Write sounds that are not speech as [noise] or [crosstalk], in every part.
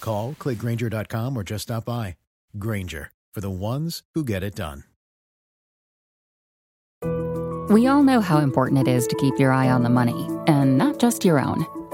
Call, click grainger.com, or just stop by. Grainger, for the ones who get it done. We all know how important it is to keep your eye on the money, and not just your own.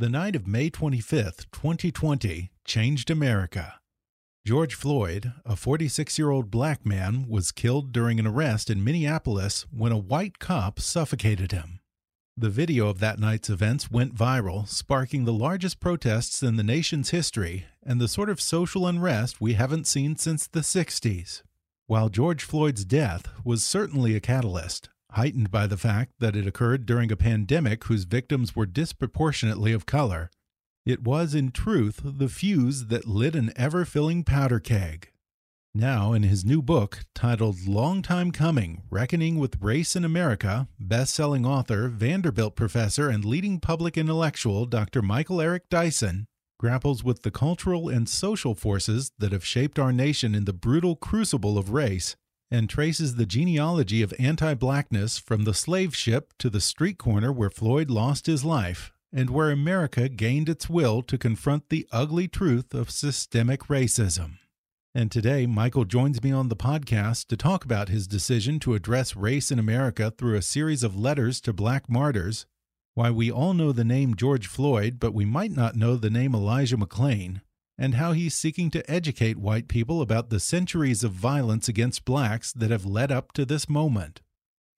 The night of May 25th, 2020, changed America. George Floyd, a 46 year old black man, was killed during an arrest in Minneapolis when a white cop suffocated him. The video of that night's events went viral, sparking the largest protests in the nation's history and the sort of social unrest we haven't seen since the 60s. While George Floyd's death was certainly a catalyst, heightened by the fact that it occurred during a pandemic whose victims were disproportionately of color, it was in truth the fuse that lit an ever filling powder keg. Now, in his new book titled Long Time Coming Reckoning with Race in America, best selling author, Vanderbilt professor, and leading public intellectual Dr. Michael Eric Dyson grapples with the cultural and social forces that have shaped our nation in the brutal crucible of race and traces the genealogy of anti blackness from the slave ship to the street corner where Floyd lost his life and where America gained its will to confront the ugly truth of systemic racism. And today, Michael joins me on the podcast to talk about his decision to address race in America through a series of letters to black martyrs, why we all know the name George Floyd, but we might not know the name Elijah McClain, and how he's seeking to educate white people about the centuries of violence against blacks that have led up to this moment.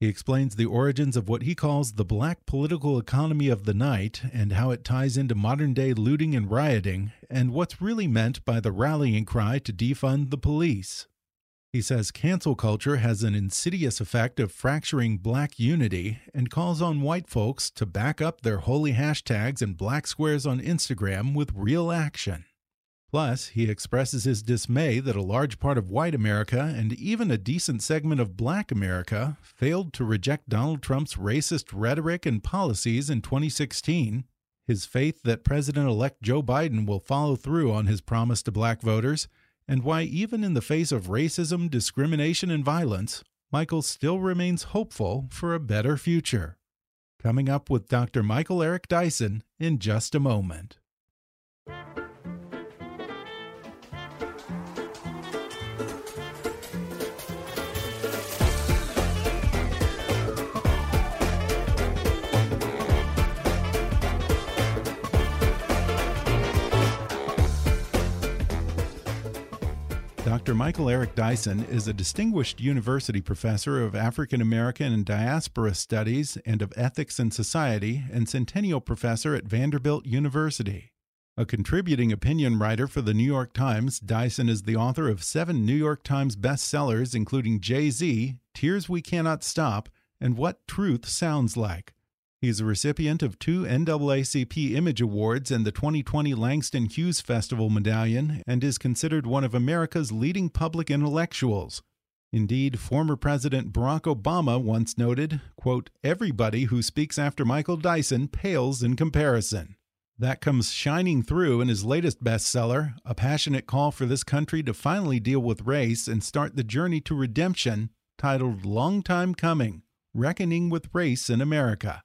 He explains the origins of what he calls the black political economy of the night and how it ties into modern day looting and rioting, and what's really meant by the rallying cry to defund the police. He says cancel culture has an insidious effect of fracturing black unity and calls on white folks to back up their holy hashtags and black squares on Instagram with real action. Plus, he expresses his dismay that a large part of white America and even a decent segment of black America failed to reject Donald Trump's racist rhetoric and policies in 2016, his faith that President elect Joe Biden will follow through on his promise to black voters, and why, even in the face of racism, discrimination, and violence, Michael still remains hopeful for a better future. Coming up with Dr. Michael Eric Dyson in just a moment. Dr. Michael Eric Dyson is a distinguished university professor of African American and Diaspora Studies and of Ethics and Society and Centennial Professor at Vanderbilt University. A contributing opinion writer for the New York Times, Dyson is the author of seven New York Times bestsellers, including Jay Z, Tears We Cannot Stop, and What Truth Sounds Like. He's a recipient of two NAACP Image Awards and the 2020 Langston Hughes Festival Medallion and is considered one of America's leading public intellectuals. Indeed, former President Barack Obama once noted, quote, everybody who speaks after Michael Dyson pales in comparison. That comes shining through in his latest bestseller, a passionate call for this country to finally deal with race and start the journey to redemption, titled Long Time Coming Reckoning with Race in America.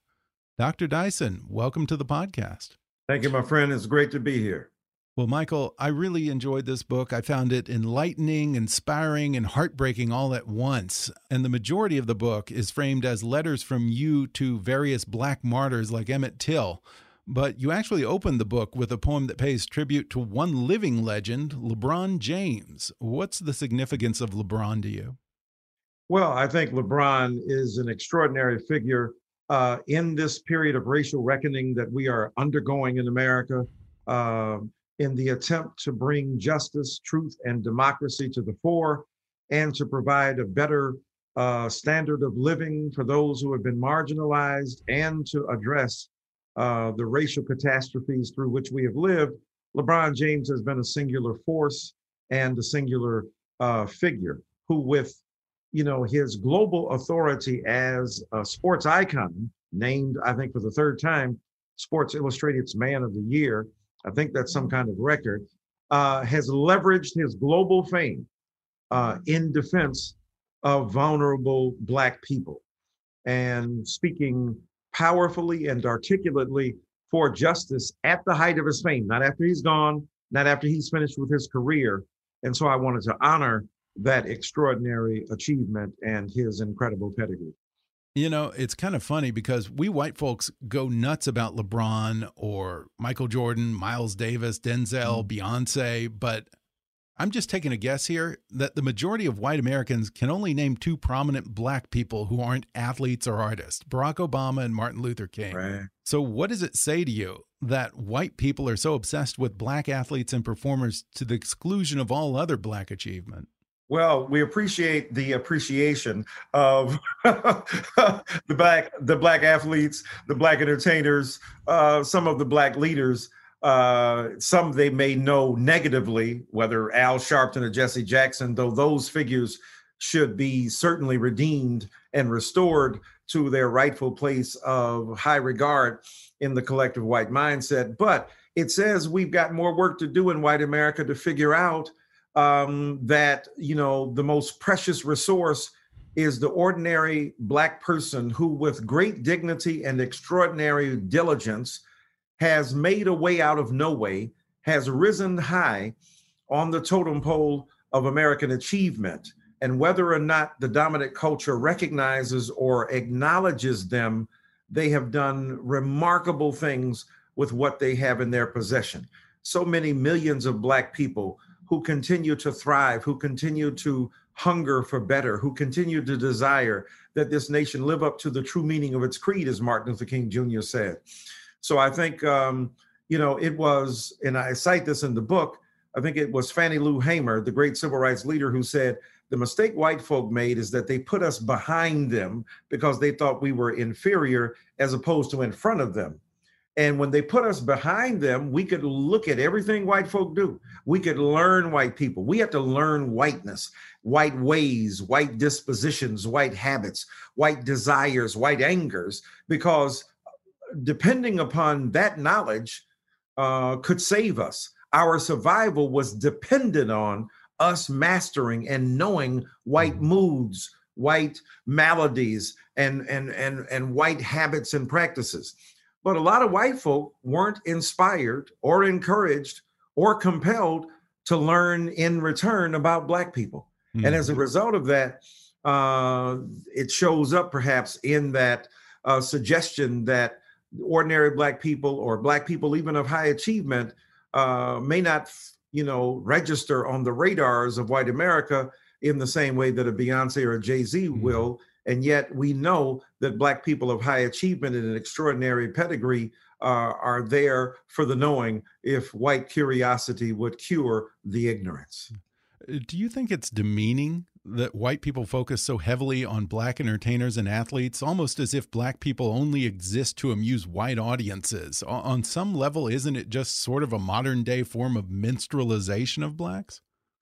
Dr. Dyson, welcome to the podcast. Thank you, my friend. It's great to be here. Well, Michael, I really enjoyed this book. I found it enlightening, inspiring, and heartbreaking all at once. And the majority of the book is framed as letters from you to various black martyrs like Emmett Till. but you actually opened the book with a poem that pays tribute to one living legend, LeBron James. What's the significance of LeBron to you? Well, I think LeBron is an extraordinary figure uh, in this period of racial reckoning that we are undergoing in America. Uh, in the attempt to bring justice, truth, and democracy to the fore, and to provide a better uh, standard of living for those who have been marginalized, and to address uh, the racial catastrophes through which we have lived, LeBron James has been a singular force and a singular uh, figure who, with you know his global authority as a sports icon, named I think for the third time Sports Illustrated's Man of the Year, I think that's some kind of record, uh, has leveraged his global fame uh, in defense of vulnerable Black people. And speaking powerfully and articulately for justice at the height of his fame, not after he's gone, not after he's finished with his career. And so I wanted to honor that extraordinary achievement and his incredible pedigree. You know, it's kind of funny because we white folks go nuts about LeBron or Michael Jordan, Miles Davis, Denzel, mm. Beyonce, but I'm just taking a guess here that the majority of white Americans can only name two prominent black people who aren't athletes or artists Barack Obama and Martin Luther King. Right. So, what does it say to you that white people are so obsessed with black athletes and performers to the exclusion of all other black achievement? Well, we appreciate the appreciation of [laughs] the black the black athletes, the black entertainers, uh, some of the black leaders. Uh, some they may know negatively, whether Al Sharpton or Jesse Jackson, though those figures should be certainly redeemed and restored to their rightful place of high regard in the collective white mindset. But it says we've got more work to do in white America to figure out um, that you know the most precious resource is the ordinary black person who with great dignity and extraordinary diligence has made a way out of no way has risen high on the totem pole of american achievement. And whether or not the dominant culture recognizes or acknowledges them they have done remarkable things with what they have in their possession. So many millions of black people who continue to thrive, who continue to hunger for better, who continue to desire that this nation live up to the true meaning of its creed, as Martin Luther King Jr. said. So I think, um, you know, it was, and I cite this in the book, I think it was Fannie Lou Hamer, the great civil rights leader, who said, the mistake white folk made is that they put us behind them because they thought we were inferior as opposed to in front of them. And when they put us behind them, we could look at everything white folk do. We could learn white people. We have to learn whiteness, white ways, white dispositions, white habits, white desires, white angers, because depending upon that knowledge uh, could save us. Our survival was dependent on us mastering and knowing white mm-hmm. moods, white maladies, and, and, and, and white habits and practices. But a lot of white folk weren't inspired or encouraged or compelled to learn in return about Black people. Mm-hmm. And as a mm-hmm. result of that, uh, it shows up perhaps in that uh, suggestion that ordinary Black people or Black people, even of high achievement, uh, may not, you know, register on the radars of white America in the same way that a Beyonce or a Jay Z mm-hmm. will and yet we know that Black people of high achievement and an extraordinary pedigree uh, are there for the knowing if white curiosity would cure the ignorance. Uh, do you think it's demeaning that white people focus so heavily on black entertainers and athletes, almost as if black people only exist to amuse white audiences? On some level, isn't it just sort of a modern day form of minstrelization of blacks?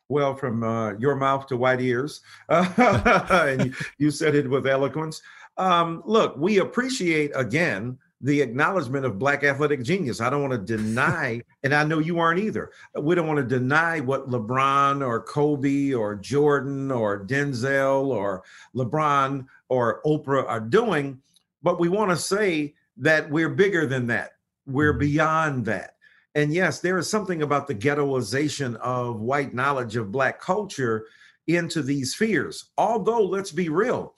Well from uh, your mouth to white ears. [laughs] and you, [laughs] you, said it with eloquence. Um, look, we appreciate again the acknowledgement of black athletic genius. I don't want to deny, and I know you aren't either. We don't want to deny what LeBron or Kobe or Jordan or Denzel or LeBron or Oprah are doing, but we want to say that we're bigger than that. We're mm-hmm. beyond that. And yes, there is something about the ghettoization of white knowledge of Black culture into these fears. Although, let's be real,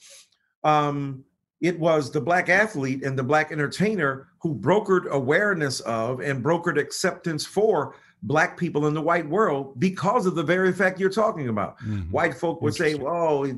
um, it was the black athlete and the black entertainer who brokered awareness of and brokered acceptance for black people in the white world because of the very fact you're talking about. Mm-hmm. White folk would say, "Well,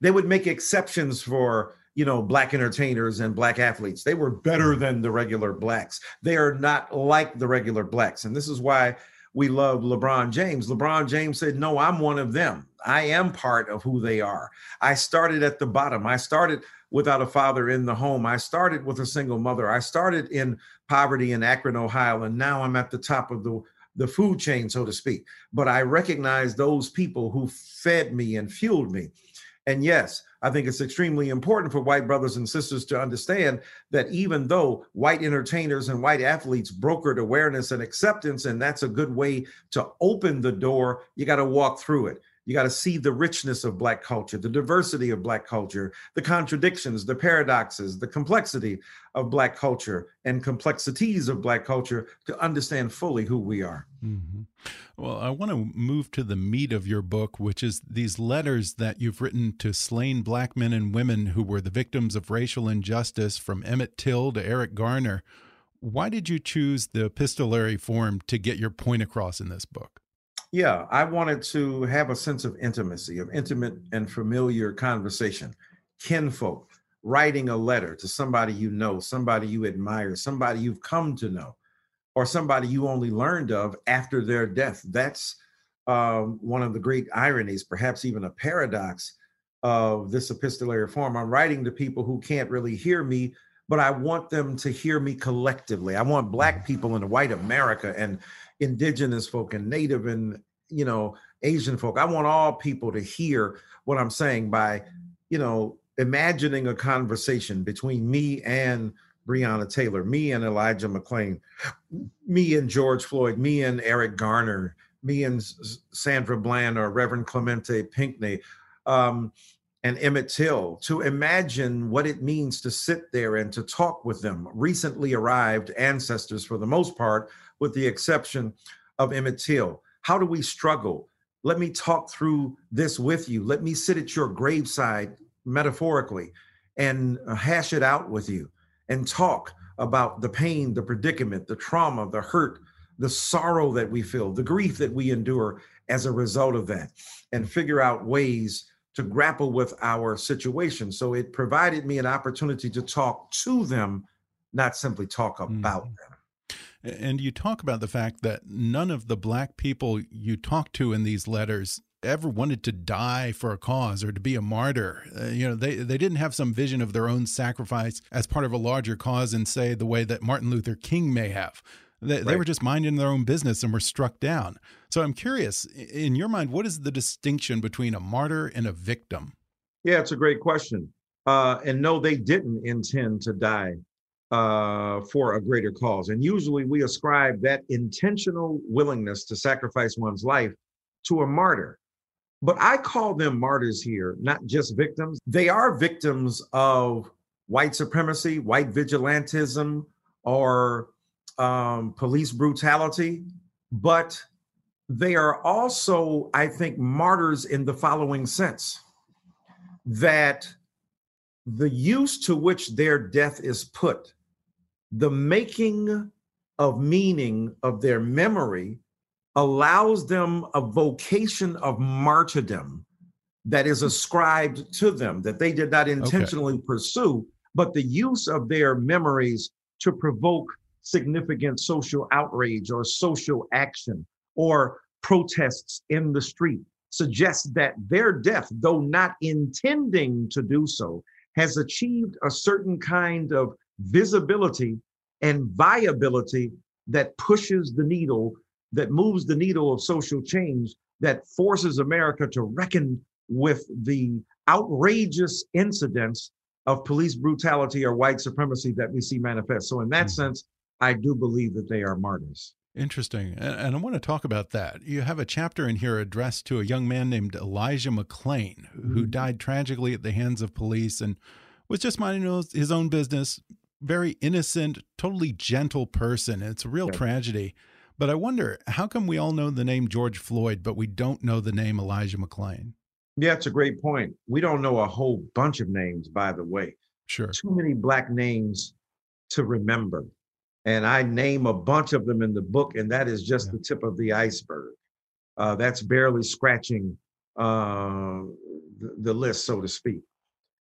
they would make exceptions for." You know, black entertainers and black athletes. They were better than the regular blacks. They are not like the regular blacks. And this is why we love LeBron James. LeBron James said, No, I'm one of them. I am part of who they are. I started at the bottom. I started without a father in the home. I started with a single mother. I started in poverty in Akron, Ohio, and now I'm at the top of the, the food chain, so to speak. But I recognize those people who fed me and fueled me. And yes, I think it's extremely important for white brothers and sisters to understand that even though white entertainers and white athletes brokered awareness and acceptance, and that's a good way to open the door, you got to walk through it. You got to see the richness of Black culture, the diversity of Black culture, the contradictions, the paradoxes, the complexity of Black culture, and complexities of Black culture to understand fully who we are. Mm -hmm. Well, I want to move to the meat of your book, which is these letters that you've written to slain Black men and women who were the victims of racial injustice from Emmett Till to Eric Garner. Why did you choose the epistolary form to get your point across in this book? Yeah, I wanted to have a sense of intimacy, of intimate and familiar conversation, kinfolk, writing a letter to somebody you know, somebody you admire, somebody you've come to know, or somebody you only learned of after their death. That's um, one of the great ironies, perhaps even a paradox of this epistolary form. I'm writing to people who can't really hear me, but I want them to hear me collectively. I want Black people in white America and indigenous folk and native and you know asian folk. I want all people to hear what i'm saying by you know imagining a conversation between me and breonna taylor me and elijah mcclain me and george floyd me and eric garner me and sandra bland or reverend clementa pinckney um, and emmett till to imagine what it means to sit there and to talk with them. Recently arrived ancestors for the most part with the exception of Emmett Till. How do we struggle? Let me talk through this with you. Let me sit at your graveside, metaphorically, and hash it out with you and talk about the pain, the predicament, the trauma, the hurt, the sorrow that we feel, the grief that we endure as a result of that, and figure out ways to grapple with our situation. So it provided me an opportunity to talk to them, not simply talk about mm. them. And you talk about the fact that none of the black people you talk to in these letters ever wanted to die for a cause or to be a martyr. Uh, you know, they they didn't have some vision of their own sacrifice as part of a larger cause in say the way that Martin Luther King may have. They, right. they were just minding their own business and were struck down. So I'm curious, in your mind, what is the distinction between a martyr and a victim? Yeah, it's a great question. Uh, and no, they didn't intend to die uh, for a greater cause. And usually we ascribe that intentional willingness to sacrifice one's life to a martyr. But I call them martyrs here, not just victims. They are victims of white supremacy, white vigilantism, or um, police brutality. But they are also, I think, martyrs in the following sense that the use to which their death is put the making of meaning of their memory allows them a vocation of martyrdom that is ascribed to them that they did not intentionally okay. pursue but the use of their memories to provoke significant social outrage or social action or protests in the street suggests that their death though not intending to do so has achieved a certain kind of visibility and viability that pushes the needle, that moves the needle of social change, that forces America to reckon with the outrageous incidents of police brutality or white supremacy that we see manifest. So, in that mm-hmm. sense, I do believe that they are martyrs. Interesting. And, I want to talk about that. You have a chapter in here addressed to a young man named Elijah McClain, who mm-hmm. died tragically at the hands of police and was just minding his own business, very innocent, totally gentle person. It's a real yeah. tragedy. But I wonder, how come we all know the name George Floyd, but we don't know the name Elijah McClain? Yeah, it's a great point. We don't know a whole bunch of names, by the way. Sure. Too many black names to remember. And I name a bunch of them in the book, and that is just yeah. the tip of the iceberg. Uh, that's barely scratching uh, the, the, list, so to speak.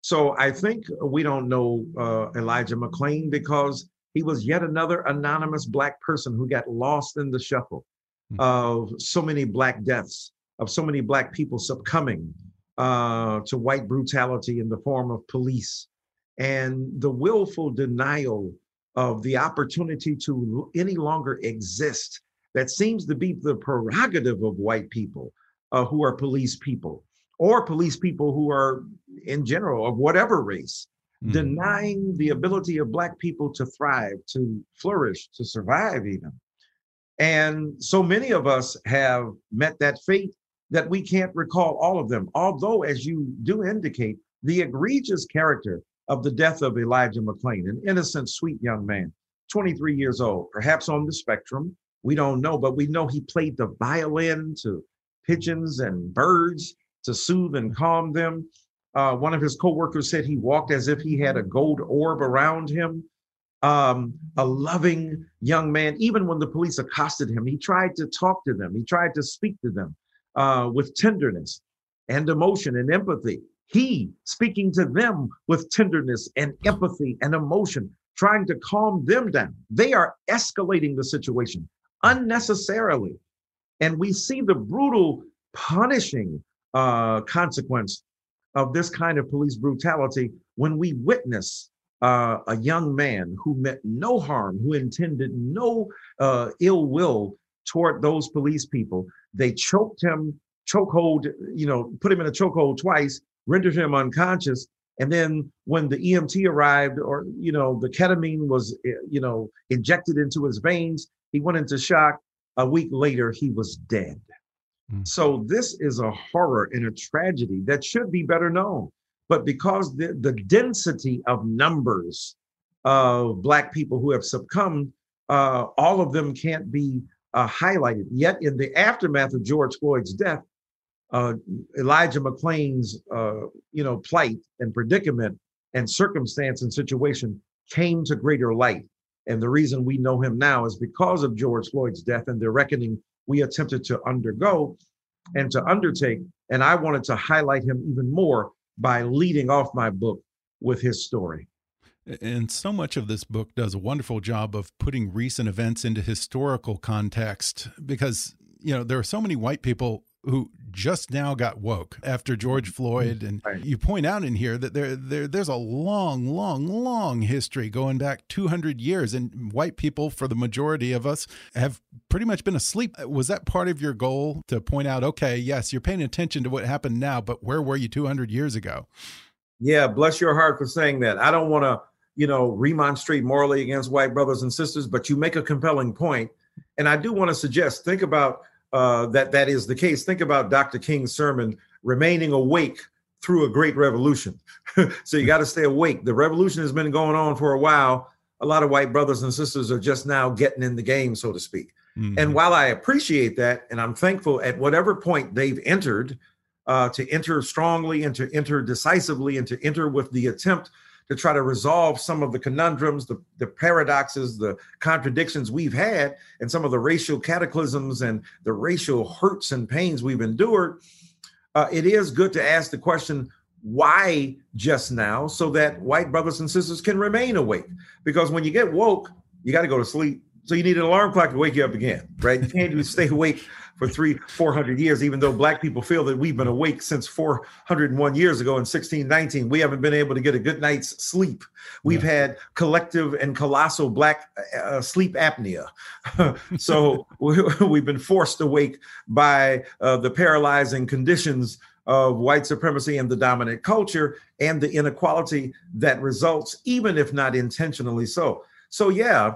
So I think we don't know uh, Elijah McClain because he was yet another anonymous black person who got lost in the shuffle mm-hmm. of so many black deaths, of so many black people succumbing uh, to white brutality in the form of police and the willful denial of the opportunity to any longer exist that seems to be the prerogative of white people uh, who are police people or police people who are in general of whatever race mm. denying the ability of black people to thrive to flourish to survive even and so many of us have met that fate that we can't recall all of them although as you do indicate the egregious character of the death of Elijah McClain, an innocent, sweet young man, 23 years old, perhaps on the spectrum. We don't know, but we know he played the violin to pigeons and birds to soothe and calm them. Uh, one of his coworkers said he walked as if he had a gold orb around him. Um, a loving young man. Even when the police accosted him, he tried to talk to them. He tried to speak to them uh, with tenderness and emotion and empathy. He speaking to them with tenderness and empathy and emotion, trying to calm them down. They are escalating the situation unnecessarily. And we see the brutal punishing uh, consequence of this kind of police brutality when we witness uh, a young man who meant no harm, who intended no uh, ill will toward those police people. They choked him, chokehold, you know, put him in a chokehold twice, rendered him unconscious. And then when the EMT arrived, or you know, the ketamine was eh, you know injected into his veins, he went into shock. A week later, he was dead. Mm. So this is a horror and a tragedy that should be better known. But because the, the density of numbers of Black people who have succumbed, uh, all of them can't be uh, highlighted. Yet, in the aftermath of George Floyd's death, uh, Elijah McClain's, uh, you know, plight and predicament and circumstance and situation came to greater light. And the reason we know him now is because of George Floyd's death and the reckoning we attempted to undergo and to undertake. And I wanted to highlight him even more by leading off my book with his story. And so much of this book does a wonderful job of putting recent events into historical context because, you know, there are so many white people who just now got woke after George mm-hmm. Floyd, and right. you point out in here that there, there there's a long, long, long history going back 200 years, and white people, for the majority of us, have pretty much been asleep. Was that part of your goal to point out? Okay, yes, you're paying attention to what happened now, but where were you 200 years ago? Yeah, bless your heart for saying that. I don't want to, you know, remonstrate morally against white brothers and sisters, but you make a compelling point, and I do want to suggest think about uh, that that is the case. Think about Dr. King's sermon, remaining awake through a great revolution. [laughs] so you got to stay awake. The revolution has been going on for a while. A lot of white brothers and sisters are just now getting in the game, so to speak. Mm-hmm. And while I appreciate that, and I'm thankful at whatever point they've entered, uh, to enter strongly and to enter decisively and to enter with the attempt to try to resolve some of the conundrums, the, the paradoxes, the contradictions we've had, and some of the racial cataclysms and the racial hurts and pains we've endured, uh, it is good to ask the question why just now so that white brothers and sisters can remain awake. Because when you get woke, you got to go to sleep. So you need an alarm clock to wake you up again, right? You can't just stay [laughs] awake for three, 400 years, even though Black people feel that we've been awake since 401 years ago in 1619. We haven't been able to get a good night's sleep. We've yeah. had collective and colossal Black uh, sleep apnea. [laughs] so [laughs] we've been forced awake by uh, the paralyzing conditions of white supremacy and the dominant culture and the inequality that results, even if not intentionally so. So, yeah,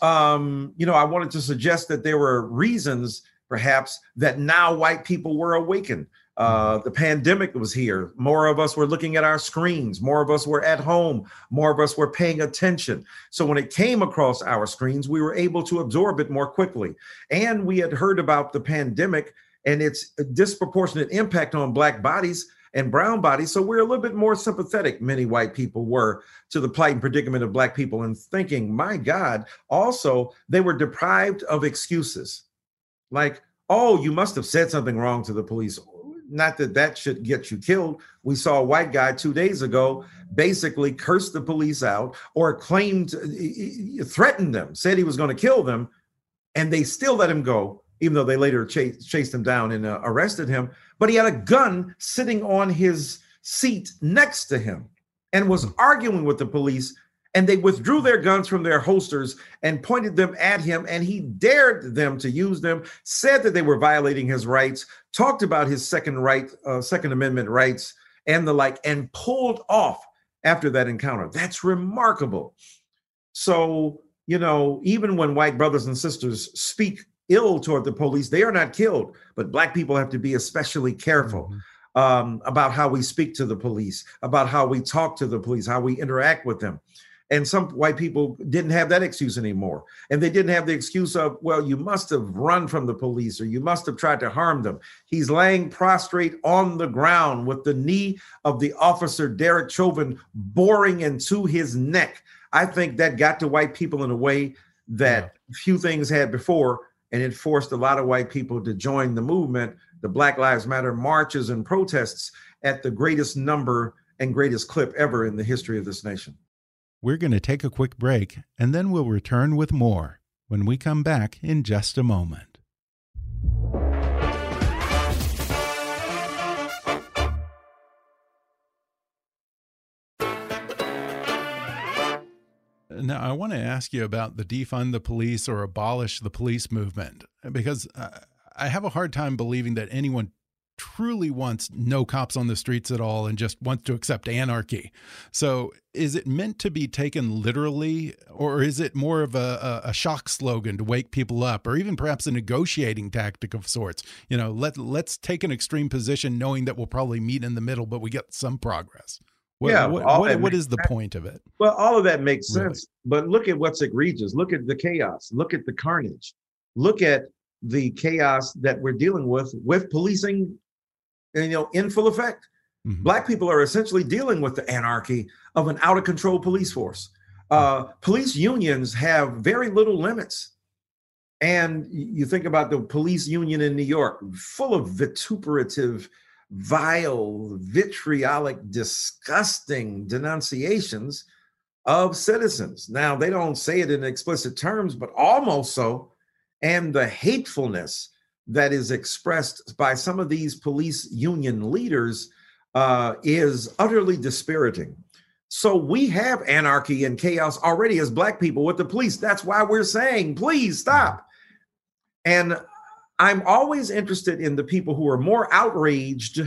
um, you know, I wanted to suggest that there were reasons perhaps that now white people were awakened. Uh, mm-hmm. the pandemic was here. More of us were looking at our screens. More of us were at home. More of us were paying attention. So when it came across our screens, we were able to absorb it more quickly. And we had heard about the pandemic and its disproportionate impact on Black bodies and brown bodies. So we're a little bit more sympathetic, many white people were, to the plight and predicament of black people and thinking, my God, also, they were deprived of excuses. Like, oh, you must have said something wrong to the police. Not that that should get you killed. We saw a white guy two days ago basically curse the police out or claimed, threatened them, said he was going to kill them, and they still let him go even though they later chased, chased him down and uh, arrested him. But he had a gun sitting on his seat next to him and was arguing with the police. And they withdrew their guns from their holsters and pointed them at him. And he dared them to use them, said that they were violating his rights, talked about his second right, uh, Second Amendment rights, and the like, and pulled off after that encounter. That's remarkable. So, you know, even when white brothers and sisters speak ill toward the police, they are not killed. But Black people have to be especially careful mm-hmm. um, about how we speak to the police, about how we talk to the police, how we interact with them. And some white people didn't have that excuse anymore. And they didn't have the excuse of, well, you must have run from the police or you must have tried to harm them. He's laying prostrate on the ground with the knee of the officer, Derek Chauvin, boring into his neck. I think that got to white people in a way that yeah. few things had before and it forced a lot of white people to join the movement, the Black Lives Matter marches and protests at the greatest number and greatest clip ever in the history of this nation. We're going to take a quick break and then we'll return with more when we come back in just a moment. Now, I want to ask you about the defund the police or abolish the police movement because uh, I have a hard time believing that anyone truly wants no cops on the streets at all and just wants to accept anarchy. So, is it meant to be taken literally, or is it more of a, a, shock slogan to wake people up, or even perhaps a negotiating tactic of sorts? You know, let let's take an extreme position, knowing that we'll probably meet in the middle, but we get some progress. What, yeah, what, what, what is the point of it? Well, all of that makes really? sense. But look at what's egregious. Look at the chaos. Look at the carnage. Look at the chaos that we're dealing with with policing, you know, in full effect. Mm-hmm. Black people are essentially dealing with the anarchy of an out of control police force. Uh, police unions have very little limits. And you think about the police union in New York, full of vituperative vile, vitriolic, disgusting denunciations of citizens. Now, they don't say it in explicit terms, but almost so. And the hatefulness that is expressed by some of these police union leaders uh, is utterly dispiriting. So we have anarchy and chaos already as Black people with the police. That's why we're saying, please stop. And I'm always interested in the people who are more outraged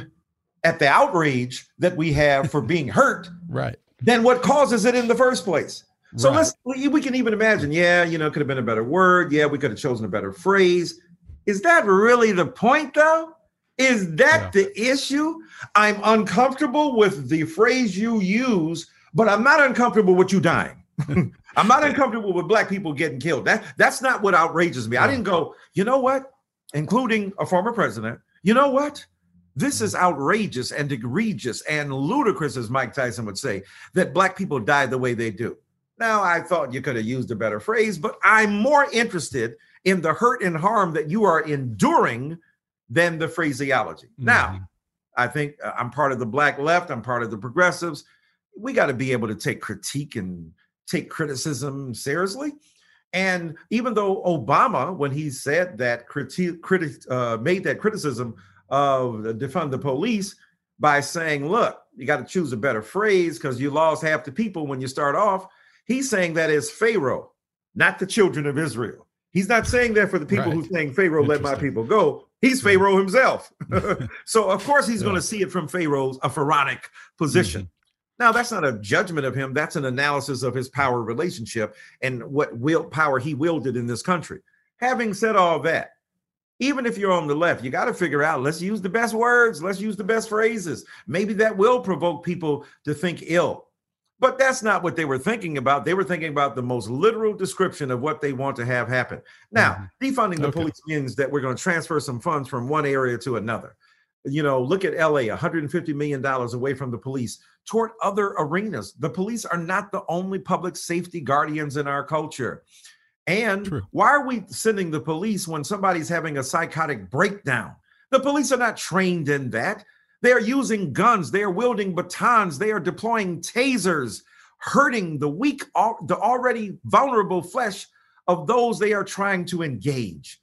at the outrage that we have for being [laughs] hurt right than what causes it in the first place. So right. let's we can even imagine, yeah, you know, it could have been a better word. Yeah, we could have chosen a better phrase. Is that really the point though? Is that yeah. the issue? I'm uncomfortable with the phrase you use, but I'm not uncomfortable with you dying. [laughs] I'm not uncomfortable with black people getting killed. That that's not what outrages me. I didn't go, you know what? including a former president, you know what? This is outrageous and egregious and ludicrous, as Mike Tyson would say, that Black people die the way they do. Now, I thought you could have used a better phrase, but I'm more interested in the hurt and harm that you are enduring than the phraseology. Mm-hmm. Now, I think uh, I'm part of the Black left, I'm part of the progressives. We got to be able to take critique and take criticism seriously. And even though Obama, when he said that criti- criti- uh, made that criticism of defund the police by saying, "Look, you got to choose a better phrase because you lost half the people when you start off," he's saying that is Pharaoh, not the children of Israel. He's not saying that for the people right. who saying Pharaoh let my people go. He's Pharaoh himself. [laughs] [laughs] so of course he's yeah. going to see it from Pharaoh's a pharaonic position. Mm-hmm. Now, that's not a judgment of him. That's an analysis of his power relationship and what will power he wielded in this country. Having said all that, even if you're on the left, you got to figure out let's use the best words, let's use the best phrases. Maybe that will provoke people to think ill. But that's not what they were thinking about. They were thinking about the most literal description of what they want to have happen. Now, mm-hmm. defunding the okay. police means that we're going to transfer some funds from one area to another. you know, look at LA, 150 million dollars away from the police toward other arenas. The police are not the only public safety guardians in our culture. And True. why are we sending the police when somebody's having a psychotic breakdown? The police are not trained in that. They are using guns, they are wielding batons, they are deploying tasers, hurting the weak, the already vulnerable flesh of those they are trying to engage.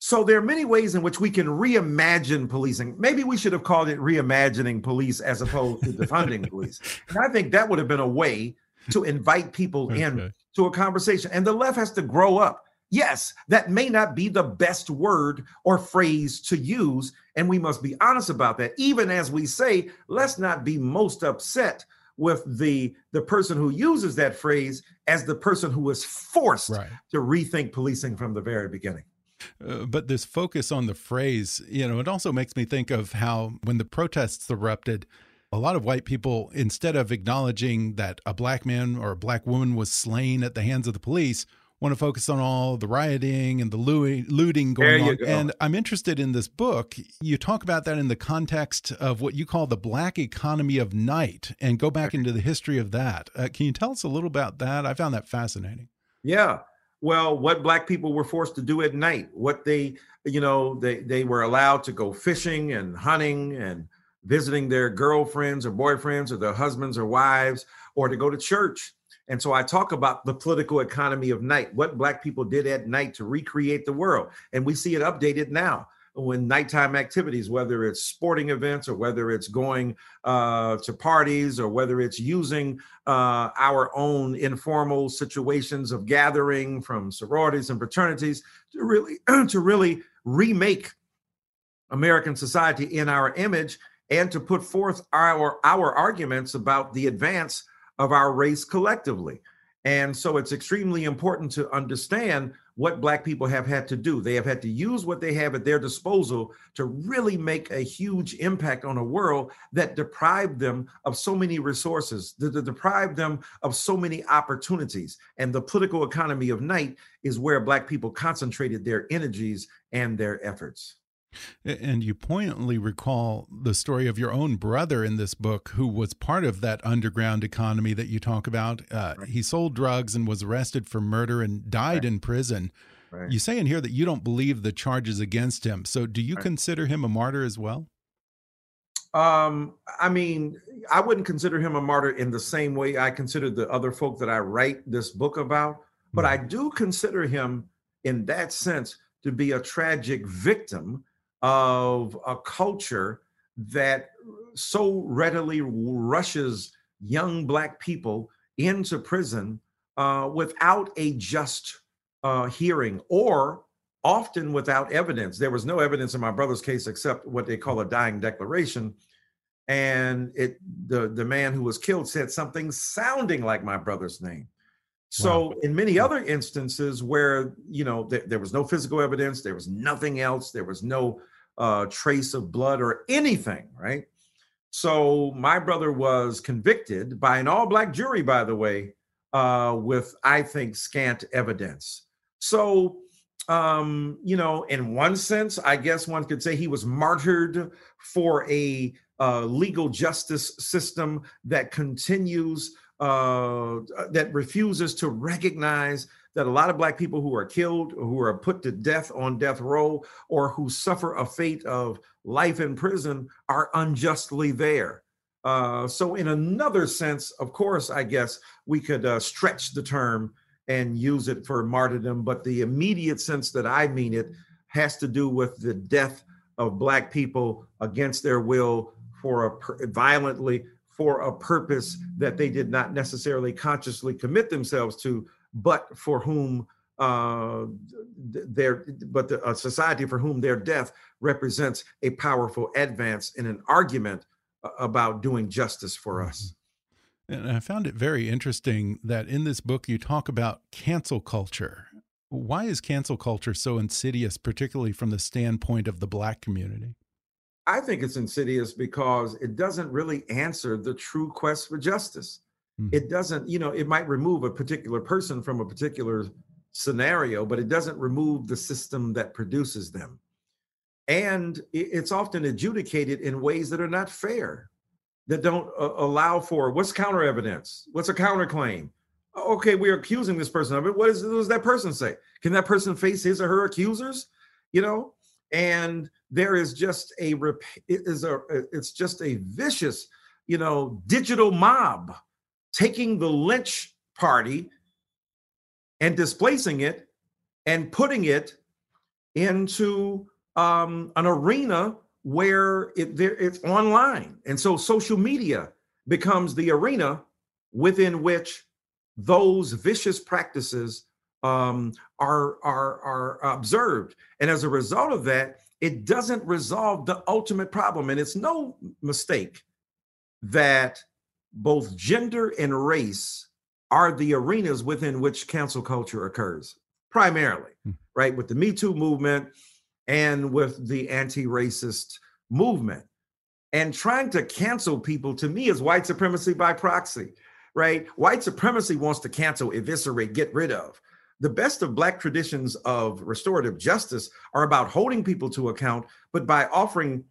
So there are many ways in which we can reimagine policing. Maybe we should have called it reimagining police as opposed to defunding police. And I think that would have been a way to invite people okay. in to a conversation. And the left has to grow up. Yes, that may not be the best word or phrase to use. And we must be honest about that. Even as we say, let's not be most upset with the the person who uses that phrase as the person who was forced right. to rethink policing from the very beginning. Uh, but this focus on the phrase, you know, it also makes me think of how when the protests erupted, a lot of white people, instead of acknowledging that a black man or a black woman was slain at the hands of the police, want to focus on all the rioting and the looting going on. Go. And I'm interested in this book. You talk about that in the context of what you call the black economy of night and go back into the history of that. Uh, can you tell us a little about that? I found that fascinating. Yeah. Well, what black people were forced to do at night, what they, you know, they, they were allowed to go fishing and hunting and visiting their girlfriends or boyfriends or their husbands or wives or to go to church and so I talk about the political economy of night, what Black people did at night to recreate the world. And we see it updated now when nighttime activities, whether it's sporting events or whether it's going uh, to parties or whether it's using uh, our own informal situations of gathering from sororities and fraternities to really [clears throat] to really remake American society in our image and to put forth our our arguments about the advance of our race collectively. And so it's extremely important to understand what Black people have had to do. They have had to use what they have at their disposal to really make a huge impact on a world that deprived them of so many resources, that, deprived them of so many opportunities. And the political economy of night is where Black people concentrated their energies and their efforts. And you poignantly recall the story of your own brother in this book, who was part of that underground economy that you talk about. Uh, right. He sold drugs and was arrested for murder and died right. in prison. Right. You say in here that you don't believe the charges against him. So, do you consider him a martyr as well? Um, I mean, I wouldn't consider him a martyr in the same way I consider the other folk that I write this book about, but I do consider him in that sense to be a tragic victim of a culture that so readily rushes young black people into prison uh, without a just uh, hearing or often without evidence. There was no evidence in my brother's case except what they call a dying declaration. And it the, the man who was killed said something sounding like my brother's name. So wow. in many other instances where you know th- there was no physical evidence, there was nothing else, there was no uh, trace of blood or anything, right? So my brother was convicted by an all black jury, by the way, uh, with, I think, scant evidence. So, um, you know, in one sense, I guess one could say he was martyred for a uh, legal justice system that continues, uh, that refuses to recognize that a lot of black people who are killed who are put to death on death row or who suffer a fate of life in prison are unjustly there. Uh, so in another sense of course i guess we could uh, stretch the term and use it for martyrdom but the immediate sense that i mean it has to do with the death of black people against their will for a violently for a purpose that they did not necessarily consciously commit themselves to but for whom uh, their but the, a society for whom their death represents a powerful advance in an argument about doing justice for us. Mm-hmm. And I found it very interesting that in this book you talk about cancel culture. Why is cancel culture so insidious, particularly from the standpoint of the Black community? I think it's insidious because it doesn't really answer the true quest for justice. Mm-hmm. It doesn't, you know, it might remove a particular person from a particular scenario, but it doesn't remove the system that produces them. and it's often adjudicated in ways that are not fair, that don't uh, allow for what's counter evidence, what's a counterclaim. Okay, we're accusing this person of it. What, is, what does that person say? Can that person face his or her accusers? You know, and there is just a rep, it is a it's just a vicious, you know, digital mob taking the lynch party and displacing it and putting it into um, an arena where it there it's online, and so social media becomes the arena within which those vicious practices um, are are are observed, and as a result of that, it doesn't resolve the ultimate problem. And it's no mistake that both gender and race are the arenas within which cancel culture occurs, primarily, hmm. right? With the Me Too movement and with the anti racist movement. And trying to cancel people to me is white supremacy by proxy, right? White supremacy wants to cancel, eviscerate, get rid of. The best of Black traditions of restorative justice are about holding people to account, but by offering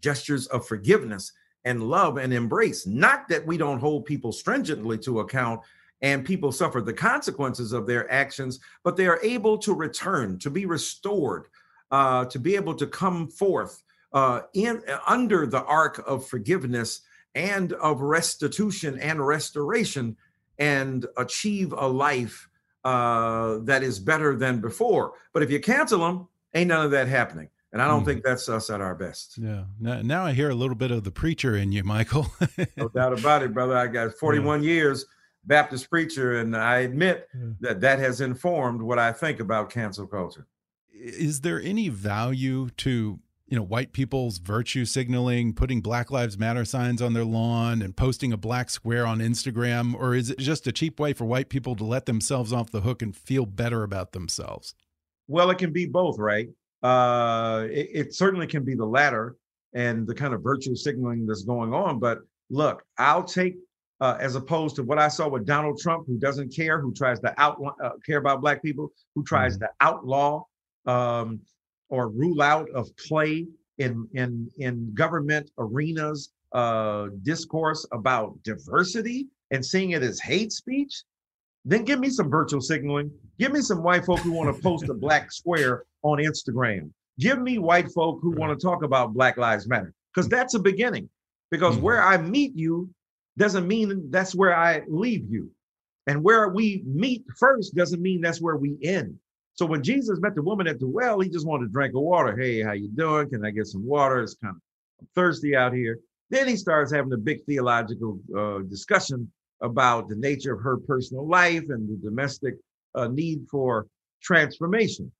gestures of forgiveness and love and embrace. Not that we don't hold people stringently to account and people suffer the consequences of their actions, but they are able to return, to be restored, uh, to be able to come forth uh, in under the arc of forgiveness and of restitution and restoration and achieve a life uh, that is better than before. But if you cancel them, ain't none of that happening. And I don't mm. think that's us at our best. Yeah. Now, now, I hear a little bit of the preacher in you, Michael. no doubt about it, brother. I got [laughs] 41 yeah. years Baptist preacher, and I admit yeah. that that has informed what I think about cancel culture. Is there any value to you know white people's virtue signaling, putting Black Lives Matter signs on their lawn, and posting a black square on Instagram, or is it just a cheap way for white people to let themselves off the hook and feel better about themselves? Well, it can be both, right? Uh, it, it certainly can be the latter and the kind of virtue signaling that's going on. But look, I'll take uh, as opposed to what I saw with Donald Trump, who doesn't care, who tries to out uh, care about black people, who tries mm-hmm. to outlaw um, or rule out of play in in in government arenas uh, discourse about diversity and seeing it as hate speech. Then give me some virtual signaling. Give me some white folk who want to post a black [laughs] square on Instagram. Give me white folk who want to talk about Black Lives Matter because that's a beginning. Because mm-hmm. where I meet you doesn't mean that's where I leave you. And where we meet first doesn't mean that's where we end. So when Jesus met the woman at the well, he just wanted to drink of water. Hey, how you doing? Can I get some water? It's kind of I'm thirsty out here. Then he starts having a big theological uh, discussion about the nature of her personal life and the domestic uh, need for transformation.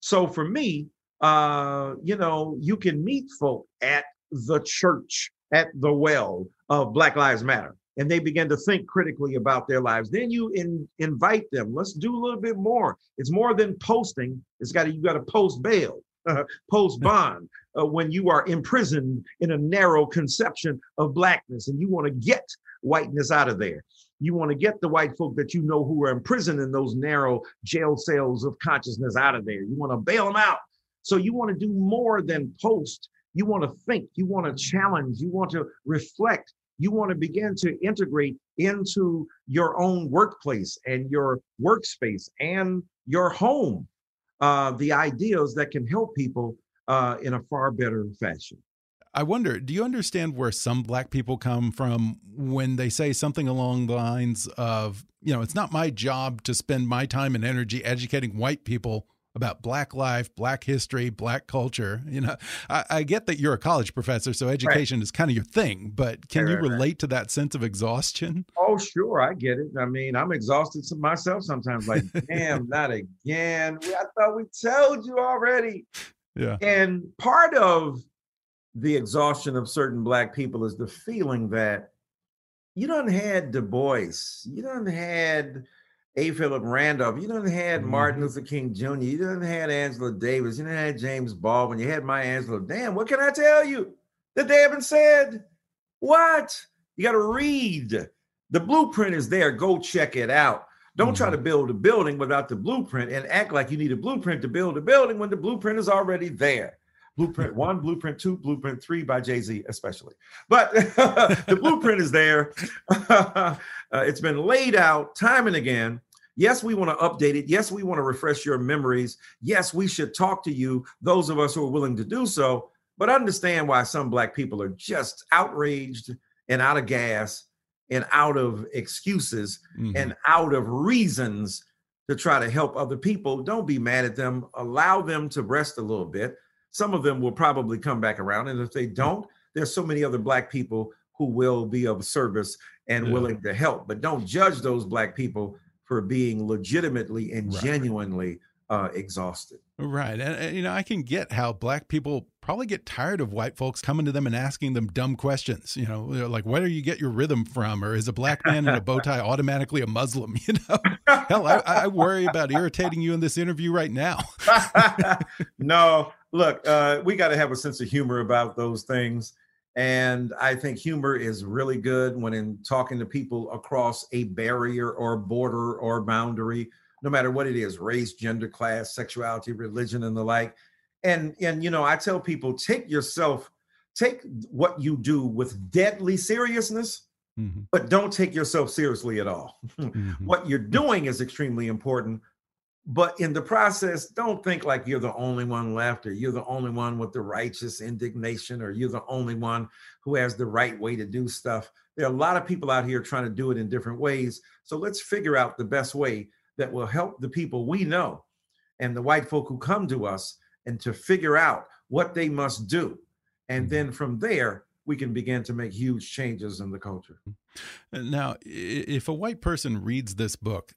So for me, uh, you know, you can meet folk at the church, at the well of Black Lives Matter, and they begin to think critically about their lives. Then you in, invite them. Let's do a little bit more. It's more than posting. It's got to you got to post bail, uh, post [laughs] bond uh, when you are imprisoned in a narrow conception of blackness, and you want to get whiteness out of there. You want to get the white folk that you know who are imprisoned in those narrow jail cells of consciousness out of there. You want to bail them out. So you want to do more than post. You want to think. You want to challenge. You want to reflect. You want to begin to integrate into your own workplace and your workspace and your home uh, the ideas that can help people uh, in a far better fashion. I wonder, do you understand where some black people come from when they say something along the lines of, you know, it's not my job to spend my time and energy educating white people about black life, black history, black culture. You know, I, I get that you're a college professor, so education right. is kind of your thing, but can right, you relate right. to that sense of exhaustion? Oh, sure. I get it. I mean, I'm exhausted myself sometimes, like, damn, not again. I thought we told you already. [laughs] Yeah. And part of the exhaustion of certain black people is the feeling that you don't had Du Bois, you don't had A. Philip Randolph, you don't had mm-hmm. Martin Luther King Jr., you don't had Angela Davis, you don't had James Baldwin, you had Maya Angelou. Damn, what can I tell you that they haven't said? What? You got to read. The blueprint is there. Go check it out. Don't mm-hmm. try to build a building without the blueprint and act like you need a blueprint to build a building when the blueprint is already there. Blueprint one, Blueprint two, Blueprint three by Jay Z, especially. But [laughs] the blueprint is there. [laughs] uh, it's been laid out time and again. Yes, we want to update it. Yes, we want to refresh your memories. Yes, we should talk to you, those of us who are willing to do so. But understand why some Black people are just outraged and out of gas and out of excuses mm-hmm. and out of reasons to try to help other people. Don't be mad at them. Allow them to rest a little bit. Some of them will probably come back around. And if they don't, there's so many other Black people who will be of service and yeah. willing to help. But don't judge those Black people for being legitimately and right. genuinely uh, exhausted. Right. And, and, you know, I can get how black people probably get tired of white folks coming to them and asking them dumb questions. You know, like, where do you get your rhythm from? Or is a black man in a bow tie automatically a Muslim? [laughs] You know, hell, I, I, worry about irritating you in this interview right now. [laughs] no, look, uh, we got to have a sense of humor about those things. And I think humor is really good when in talking to people across a barrier or border or boundary no matter what it is race gender class sexuality religion and the like and and you know i tell people take yourself take what you do with deadly seriousness mm-hmm. but don't take yourself seriously at all [laughs] mm-hmm. what you're doing is extremely important but in the process don't think like you're the only one left or you're the only one with the righteous indignation or you're the only one who has the right way to do stuff there are a lot of people out here trying to do it in different ways so let's figure out the best way that will help the people we know and the white folk who come to us and to figure out what they must do. And mm-hmm. then from there, we can begin to make huge changes in the culture. Now, if a white person reads this book,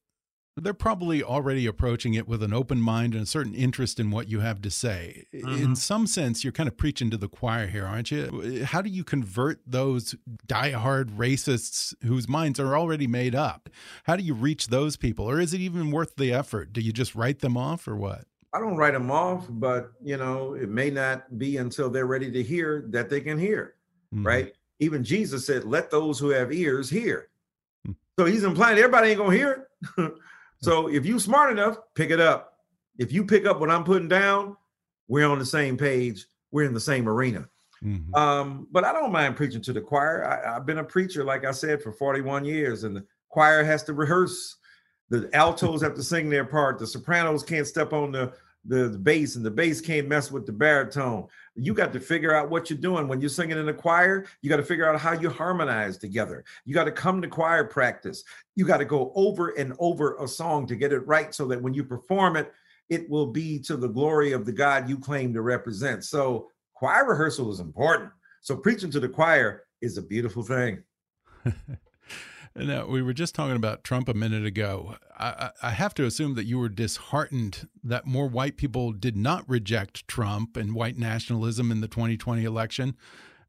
they're probably already approaching it with an open mind and a certain interest in what you have to say. Mm -hmm. In mm-hmm. some sense, you're kind of preaching to the choir here, aren't you? How do you convert those diehard racists whose minds are already made up? How do you reach those people? Or is it even worth the effort? Do you just write them off or what? I don't write them off, but you know, it may not be until they're ready to hear that they can hear, mm -hmm. right? Even Jesus said, "Let those who have ears hear." Mm -hmm. So he's implying everybody ain't gonna hear it. [laughs] So if you smart enough, pick it up. If you pick up what I'm putting down, we're on the same page. We're in the same arena. Mm-hmm. Um, but I don't mind preaching to the choir. I, I've been a preacher, like I said, for 41 years, and the choir has to rehearse. The altos have to sing their part. The sopranos can't step on the the, the bass, and the bass can't mess with the baritone. You got to figure out what you're doing when you're singing in a choir. You got to figure out how you harmonize together. You got to come to choir practice. You got to go over and over a song to get it right so that when you perform it, it will be to the glory of the God you claim to represent. So, choir rehearsal is important. So, preaching to the choir is a beautiful thing. [laughs] Now, we were just talking about Trump a minute ago. I, I, have to assume that you were disheartened that more white people did not reject Trump and white nationalism in the 2020 election.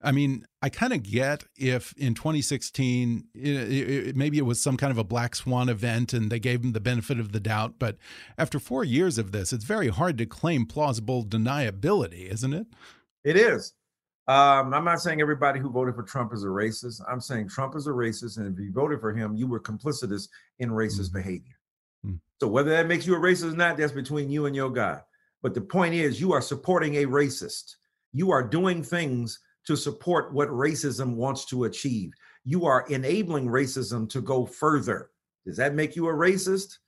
I mean, I kind of get if in 2016, it, it, maybe it was some kind of a black swan event and they gave him the benefit of the doubt. But after four years of this, it's very hard to claim plausible deniability, isn't it? It is. Um, I'm not saying everybody who voted for Trump is a racist. I'm saying Trump is a racist, and if you voted for him, you were complicitous in racist mm-hmm. behavior. Mm-hmm. So whether that makes you a racist or not, that's between you and your God. But the point is, you are supporting a racist. You are doing things to support what racism wants to achieve. You are enabling racism to go further. Does that make you a racist?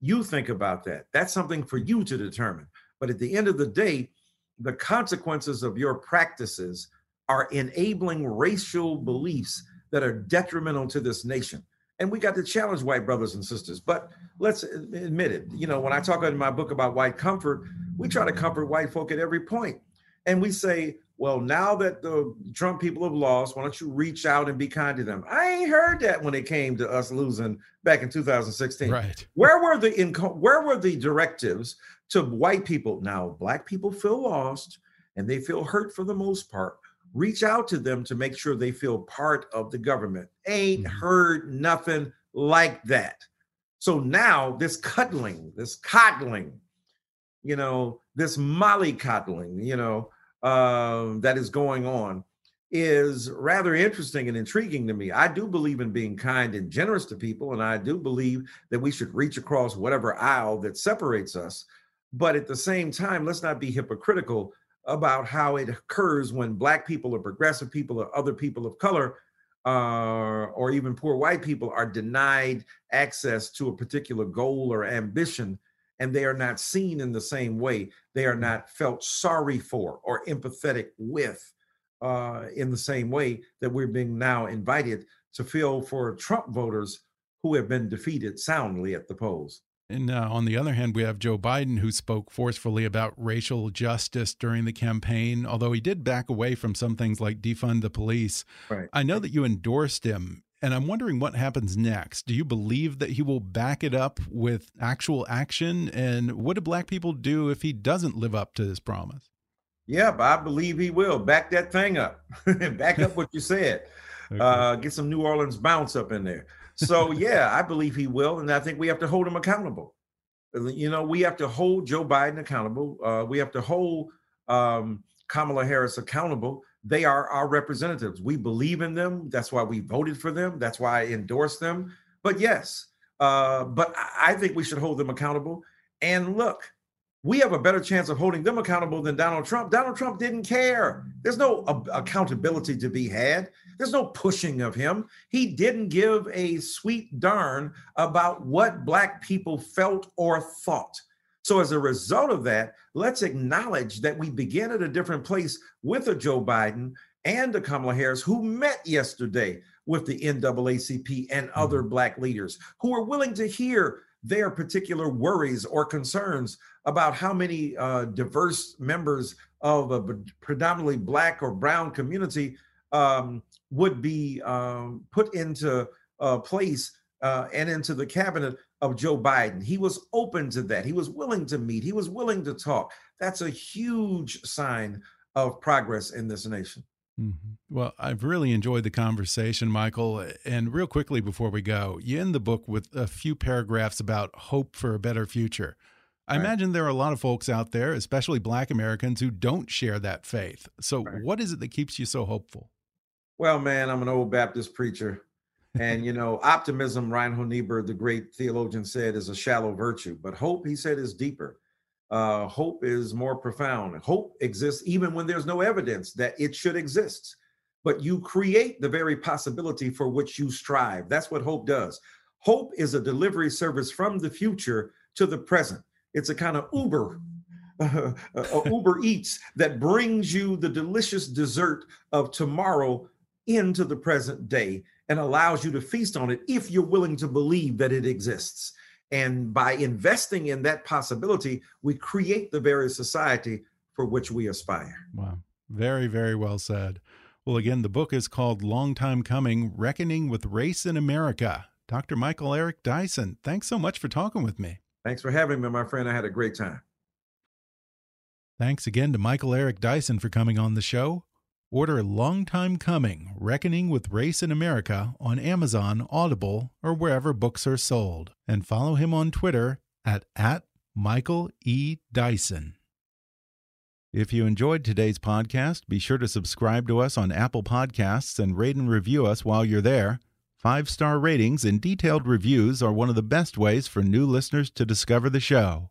You think about that. That's something for you to determine. But at the end of the day, the consequences of your practices are enabling racial beliefs that are detrimental to this nation. And we got to challenge white brothers and sisters. But let's admit it. You know, when I talk in my book about white comfort, we try to comfort white folk at every point. And we say, well, now that the Trump people have lost, why don't you reach out and be kind to them? I ain't heard that when it came to us losing back in 2016. Right. Where were the inco- where were the directives to white people? Now, black people feel lost and they feel hurt for the most part. Reach out to them to make sure they feel part of the government. Ain't mm-hmm. heard nothing like that. So now this cuddling, this coddling, you know, this mollycoddling, you know, um, that is going on is rather interesting and intriguing to me. I do believe in being kind and generous to people, and I do believe that we should reach across whatever aisle that separates us. But at the same time, let's not be hypocritical about how it occurs when black people or progressive people or other people of color uh, or even poor white people are denied access to a particular goal or ambition and they are not seen in the same way they are not felt sorry for or empathetic with uh, in the same way that we're being now invited to feel for trump voters who have been defeated soundly at the polls and uh, on the other hand, we have Joe Biden, who spoke forcefully about racial justice during the campaign, although he did back away from some things like defund the police. Right. I know that you endorsed him, and I'm wondering what happens next. Do you believe that he will back it up with actual action? And what do black people do if he doesn't live up to his promise? Yep, I believe he will. Back that thing up. [laughs] back up what you said. [laughs] Okay. Uh, get some New Orleans bounce up in there. So [laughs] yeah, I believe he will, and I think we have to hold him accountable. You know, we have to hold Joe Biden accountable. Uh, we have to hold um, Kamala Harris accountable. They are our representatives. We believe in them. That's why we voted for them. That's why I endorse them. But yes, uh, but I think we should hold them accountable. And look, we have a better chance of holding them accountable than Donald Trump. Donald Trump didn't care. There's no accountability to be had. There's no pushing of him. He didn't give a sweet darn about what Black people felt or thought. So, as a result of that, let's acknowledge that we begin at a different place with a Joe Biden and a Kamala Harris who met yesterday with the NAACP and other mm-hmm. Black leaders who are willing to hear their particular worries or concerns about how many uh, diverse members of a predominantly black or brown community um, would be um, put into uh, place uh, and into the cabinet of Joe Biden. He was open to that. He was willing to meet. He was willing to talk. That's a huge sign of progress in this nation. Mm -hmm. Well, I've really enjoyed the conversation, Michael. And real quickly before we go, you end the book with a few paragraphs about hope for a better future. I right. imagine there are a lot of folks out there, especially Black Americans, who don't share that faith. So, right. what is it that keeps you so hopeful? Well, man, I'm an old Baptist preacher. And, you know, optimism, Reinhold Niebuhr, the great theologian, said, is a shallow virtue. But hope, he said, is deeper uh, hope is more profound. Hope exists even when there's no evidence that it should exist, but you create the very possibility for which you strive. That's what hope does. Hope is a delivery service from the future to the present. It's a kind of Uber, [laughs] uh, uh, Uber Eats that brings you the delicious dessert of tomorrow into the present day and allows you to feast on it if you're willing to believe that it exists. And by investing in that possibility, we create the very society for which we aspire. Wow. Very, very well said. Well, again, the book is called Long Time Coming Reckoning with Race in America. Dr. Michael Eric Dyson, thanks so much for talking with me. Thanks for having me, my friend. I had a great time. Thanks again to Michael Eric Dyson for coming on the show. Order Long Time Coming Reckoning with Race in America on Amazon, Audible, or wherever books are sold. And follow him on Twitter at, at Michael E. Dyson. If you enjoyed today's podcast, be sure to subscribe to us on Apple Podcasts and rate and review us while you're there. Five star ratings and detailed reviews are one of the best ways for new listeners to discover the show.